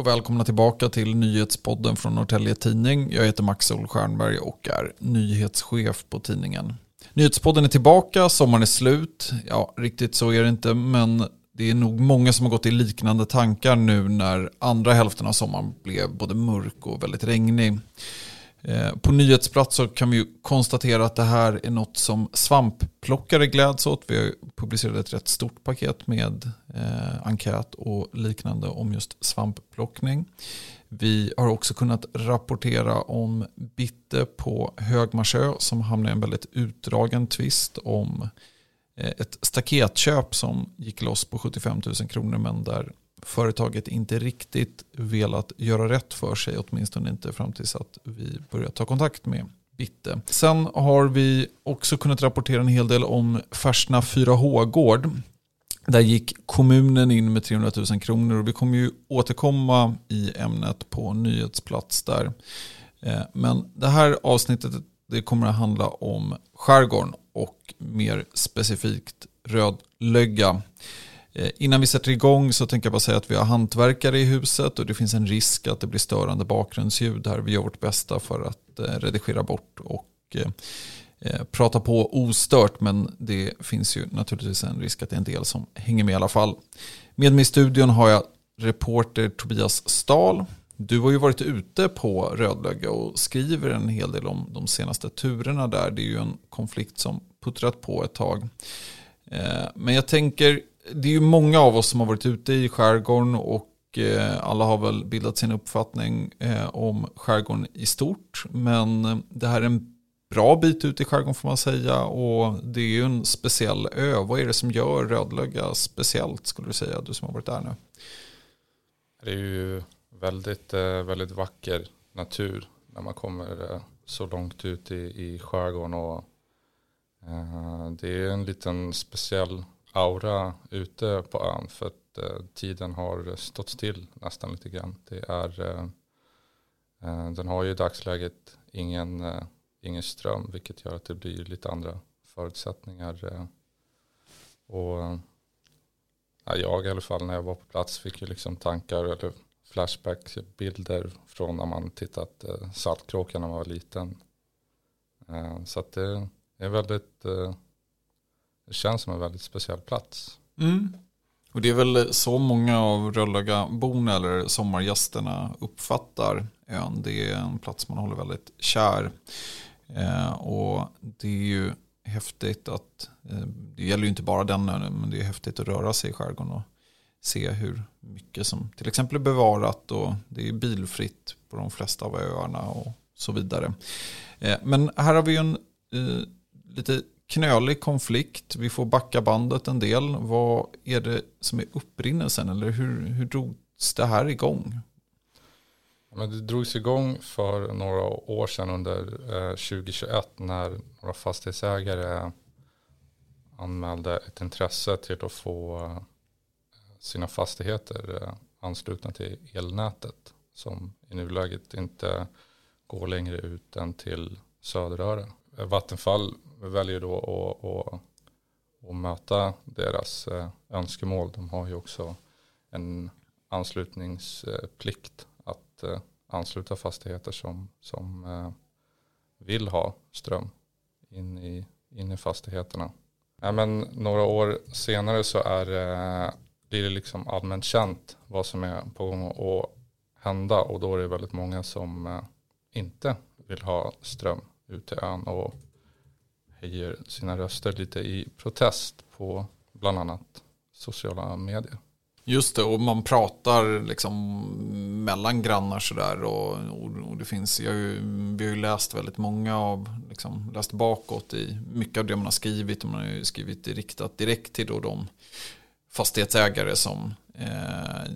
Och välkomna tillbaka till nyhetspodden från Norrtälje Tidning. Jag heter Max Stjernberg och är nyhetschef på tidningen. Nyhetspodden är tillbaka, sommaren är slut. Ja, riktigt så är det inte, men det är nog många som har gått i liknande tankar nu när andra hälften av sommaren blev både mörk och väldigt regnig. Eh, på nyhetsplats så kan vi konstatera att det här är något som svampplockare gläds åt. Vi har publicerat ett rätt stort paket med eh, enkät och liknande om just svampplockning. Vi har också kunnat rapportera om Bitte på Högmarsö som hamnade i en väldigt utdragen tvist om eh, ett staketköp som gick loss på 75 000 kronor men där företaget inte riktigt velat göra rätt för sig, åtminstone inte fram tills att vi började ta kontakt med Bitte. Sen har vi också kunnat rapportera en hel del om Färsna 4H-gård. Där gick kommunen in med 300 000 kronor och vi kommer ju återkomma i ämnet på nyhetsplats där. Eh, men det här avsnittet det kommer att handla om skärgården och mer specifikt rödlögga. Eh, innan vi sätter igång så tänker jag bara säga att vi har hantverkare i huset och det finns en risk att det blir störande bakgrundsljud här. Vi gör vårt bästa för att eh, redigera bort och eh, prata på ostört men det finns ju naturligtvis en risk att det är en del som hänger med i alla fall. Med mig i studion har jag reporter Tobias Stahl. Du har ju varit ute på Rödlöga och skriver en hel del om de senaste turerna där. Det är ju en konflikt som puttrat på ett tag. Men jag tänker det är ju många av oss som har varit ute i skärgården och eh, alla har väl bildat sin uppfattning eh, om skärgården i stort. Men eh, det här är en bra bit ut i skärgården får man säga och det är ju en speciell ö. Vad är det som gör Rödlöga speciellt skulle du säga, du som har varit där nu? Det är ju väldigt, väldigt vacker natur när man kommer så långt ut i, i skärgården och det är en liten speciell aura ute på ön för att eh, tiden har stått still nästan lite grann. Det är, eh, eh, den har ju i dagsläget ingen, eh, ingen ström vilket gör att det blir lite andra förutsättningar. Eh, och jag i alla fall när jag var på plats fick ju liksom tankar eller flashback bilder från när man tittat eh, Saltkråkan när man var liten. Eh, så att det är väldigt eh, det känns som en väldigt speciell plats. Mm. Och det är väl så många av Röllögaborna eller sommargästerna uppfattar ön. Det är en plats man håller väldigt kär. Eh, och det är ju häftigt att, eh, det gäller ju inte bara den ön, men det är häftigt att röra sig i skärgården och se hur mycket som till exempel är bevarat och det är bilfritt på de flesta av öarna och så vidare. Eh, men här har vi ju en eh, lite knölig konflikt. Vi får backa bandet en del. Vad är det som är upprinnelsen? Eller hur, hur drogs det här igång? Men det drogs igång för några år sedan under eh, 2021 när några fastighetsägare anmälde ett intresse till att få eh, sina fastigheter eh, anslutna till elnätet som i nuläget inte går längre ut än till Söderöre. Vattenfall väljer då att, att, att möta deras eh, önskemål. De har ju också en anslutningsplikt att eh, ansluta fastigheter som, som eh, vill ha ström in i, in i fastigheterna. Ja, men några år senare så är, blir det liksom allmänt känt vad som är på gång att hända och då är det väldigt många som inte vill ha ström ut till ön och höjer sina röster lite i protest på bland annat sociala medier. Just det, och man pratar liksom mellan grannar sådär. Och, och, det finns, jag har ju, vi har ju läst väldigt många av, liksom, läst bakåt i mycket av det man har skrivit. Och man har ju skrivit riktat direkt till då de fastighetsägare som eh,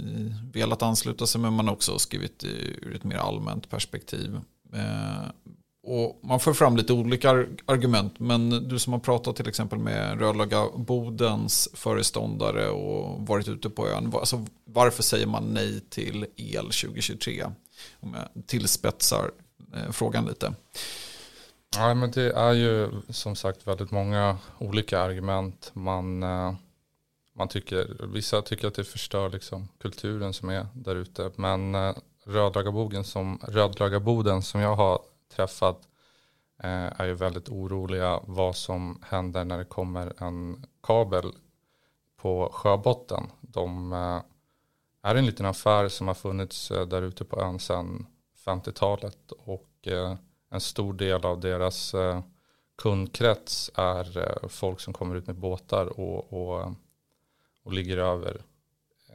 velat ansluta sig. Men man har också skrivit ur ett mer allmänt perspektiv. Eh, och man får fram lite olika argument. Men du som har pratat till exempel med Rödlaga Bodens föreståndare och varit ute på ön. Alltså, varför säger man nej till el 2023? Om jag tillspetsar eh, frågan lite. Ja, men det är ju som sagt väldigt många olika argument. Man, eh, man tycker, vissa tycker att det förstör liksom kulturen som är där ute. Men eh, Rödlöga Boden som, som jag har träffat eh, är ju väldigt oroliga vad som händer när det kommer en kabel på sjöbotten. De eh, är en liten affär som har funnits eh, där ute på ön sedan 50-talet och eh, en stor del av deras eh, kundkrets är eh, folk som kommer ut med båtar och, och, och ligger över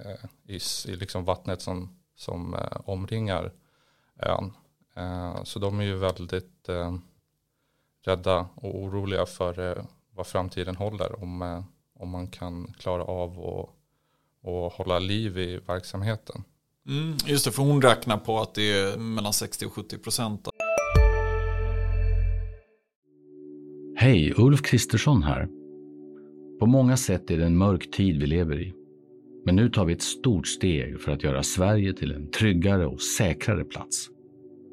eh, i, i liksom vattnet som, som eh, omringar ön. Så de är ju väldigt rädda och oroliga för vad framtiden håller om, om man kan klara av och, och hålla liv i verksamheten. Mm, just det, för hon räknar på att det är mellan 60 och 70 procent Hej, Ulf Kristersson här. På många sätt är det en mörk tid vi lever i. Men nu tar vi ett stort steg för att göra Sverige till en tryggare och säkrare plats.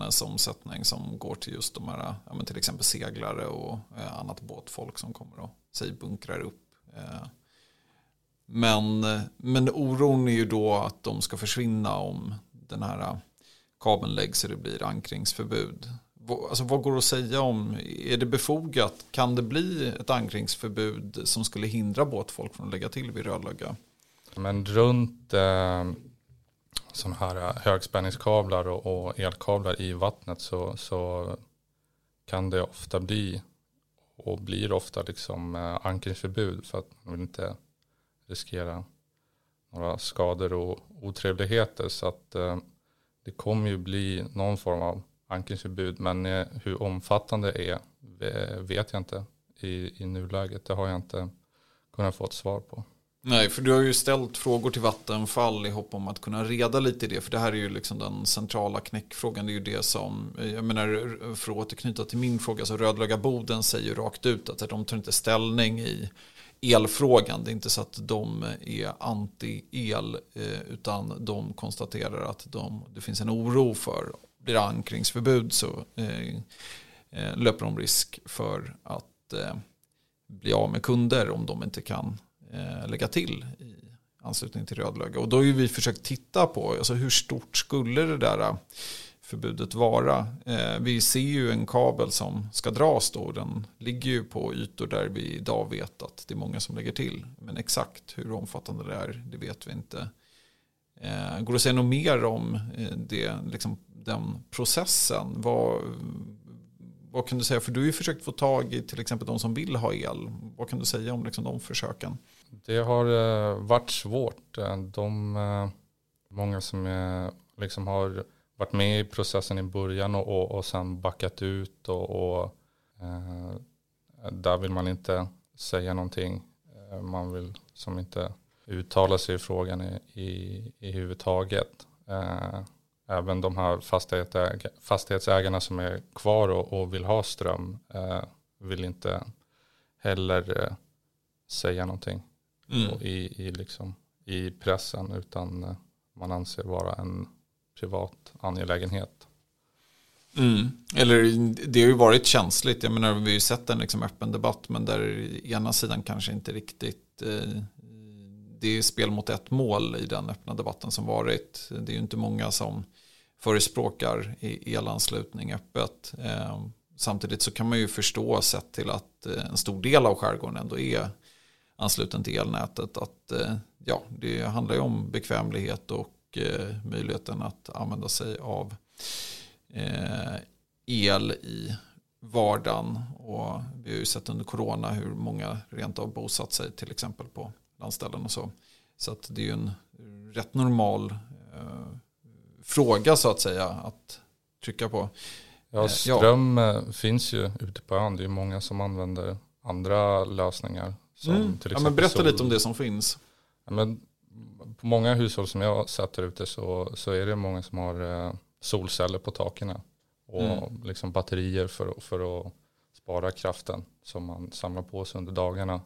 Hennes omsättning som går till just de här, ja, till exempel seglare och eh, annat båtfolk som kommer och säg bunkrar upp eh, men, eh, men oron är ju då att de ska försvinna om den här eh, kabeln läggs och det blir ankringsförbud. Alltså, vad går att säga om, är det befogat? Kan det bli ett ankringsförbud som skulle hindra båtfolk från att lägga till vid Rödlöga? Men runt eh, sådana här eh, högspänningskablar och, och, elkablar i vattnet så, så kan det ofta bli och blir ofta liksom eh, ankringsförbud för att man vill inte riskera några skador och otrevligheter. Så att eh, det kommer ju bli någon form av ankringsförbud. Men eh, hur omfattande det är eh, vet jag inte i, i nuläget. Det har jag inte kunnat få ett svar på. Nej, för du har ju ställt frågor till Vattenfall i hopp om att kunna reda lite i det. För det här är ju liksom den centrala knäckfrågan. Det är ju det som, jag menar för att återknyta till min fråga, så Rödlöga Boden säger ju rakt ut att de tar inte ställning i elfrågan. Det är inte så att de är anti-el eh, utan de konstaterar att de, det finns en oro för blir det ankringsförbud så eh, eh, löper de risk för att eh, bli av med kunder om de inte kan Eh, lägga till i anslutning till Rödlöga. Och då har vi försökt titta på alltså hur stort skulle det där eh, förbudet vara. Eh, vi ser ju en kabel som ska dras då. Den ligger ju på ytor där vi idag vet att det är många som lägger till. Men exakt hur omfattande det är, det vet vi inte. Går det att säga något mer om det, liksom, den processen? Vad, vad kan du säga? För du har ju försökt få tag i till exempel de som vill ha el. Vad kan du säga om liksom, de försöken? Det har eh, varit svårt. Eh, de, eh, många som liksom har varit med i processen i början och, och, och sen backat ut och, och eh, där vill man inte säga någonting. Man vill som inte uttala sig i frågan i, i, i huvudtaget. Eh, även de här fastighetsäg fastighetsägarna som är kvar och, och vill ha ström eh, vill inte heller eh, säga någonting mm. i, i, liksom, i pressen utan eh, man anser vara en privat angelägenhet. Mm. Eller det har ju varit känsligt. Jag menar, vi har ju sett en liksom öppen debatt men där ena sidan kanske inte riktigt eh, det är spel mot ett mål i den öppna debatten som varit. Det är ju inte många som förespråkar elanslutning öppet. Eh, samtidigt så kan man ju förstå sett till att eh, en stor del av skärgården ändå är ansluten till elnätet att eh, ja, det handlar ju om bekvämlighet och Eh, möjligheten att använda sig av eh, el i vardagen. Och vi har ju sett under corona hur många rent av bosatt sig till exempel på landställen och så. Så att det är ju en rätt normal eh, fråga så att säga att trycka på. Ja, ström ja. finns ju ute på ön. Det är många som använder andra lösningar. Som mm. till exempel ja, men berätta sol. lite om det som finns. Ja, men många hushåll som jag har sett där ute så, så är det många som har eh, solceller på taken och mm. liksom batterier för, för att spara kraften som man samlar på sig under dagarna.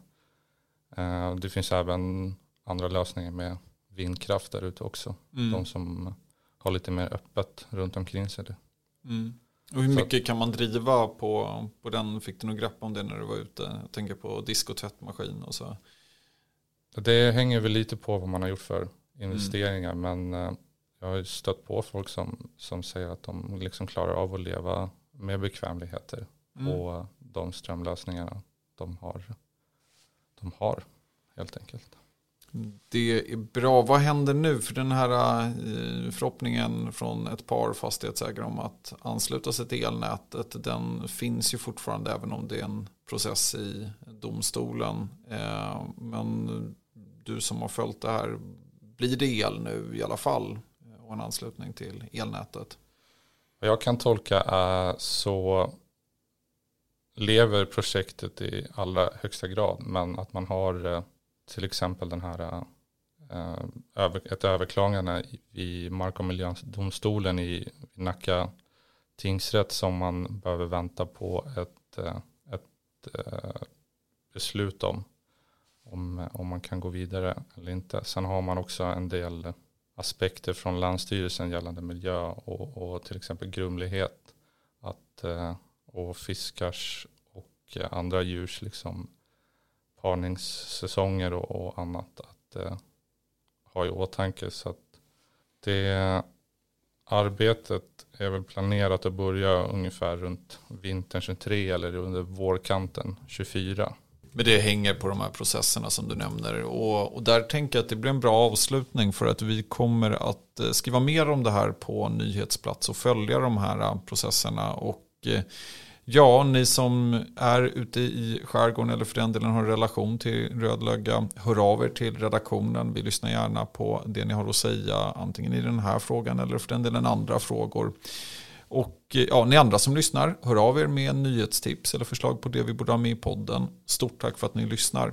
Eh, det finns även andra lösningar med vindkraft där ute också. Mm. De som har lite mer öppet runt omkring sig. Mm. Och hur mycket kan man driva på, på den? Fick du något grepp om det när du var ute? Jag tänker på disk och tvättmaskin och så. Det hänger väl lite på vad man har gjort för investeringar. Mm. Men eh, jag har stött på folk som, som säger att de liksom klarar av att leva med bekvämligheter. Mm. Och de strömlösningarna de har, de har helt enkelt. Det är bra. Vad händer nu? För den här eh, förhoppningen från ett par fastighetsägare om att ansluta sig till elnätet. Den finns ju fortfarande även om det är en process i domstolen. Eh, men du som har följt det här. Blir det el nu i alla fall? Eh, och en anslutning till elnätet? Vad jag kan tolka är så lever projektet i allra högsta grad. Men att man har till exempel den här eh, ett överklagande i Mark och miljödomstolen i Nacka tingsrätt som man behöver vänta på ett, eh, ett eh, beslut om, om. Om man kan gå vidare eller inte. Sen har man också en del aspekter från Länsstyrelsen gällande miljö och, och till exempel grumlighet. Att, och fiskars och andra djurs liksom parningssäsonger och, och annat att eh, ha i åtanke. Så att det arbetet är väl planerat att börja ungefär runt vintern 23 eller under vårkanten 24. Men det hänger på de här processerna som du nämner. Och, och, där tänker jag att det blir en bra avslutning för att vi kommer att eh, skriva mer om det här på nyhetsplats och följa de här eh, processerna. Och eh, Ja, ni som är ute i skärgården eller för den delen har en relation till Rödlöga, hör av er till redaktionen. Vi lyssnar gärna på det ni har att säga, antingen i den här frågan eller för den delen andra frågor. Och eh, ja, ni andra som lyssnar, hör av er med nyhetstips eller förslag på det vi borde ha med i podden. Stort tack för att ni lyssnar.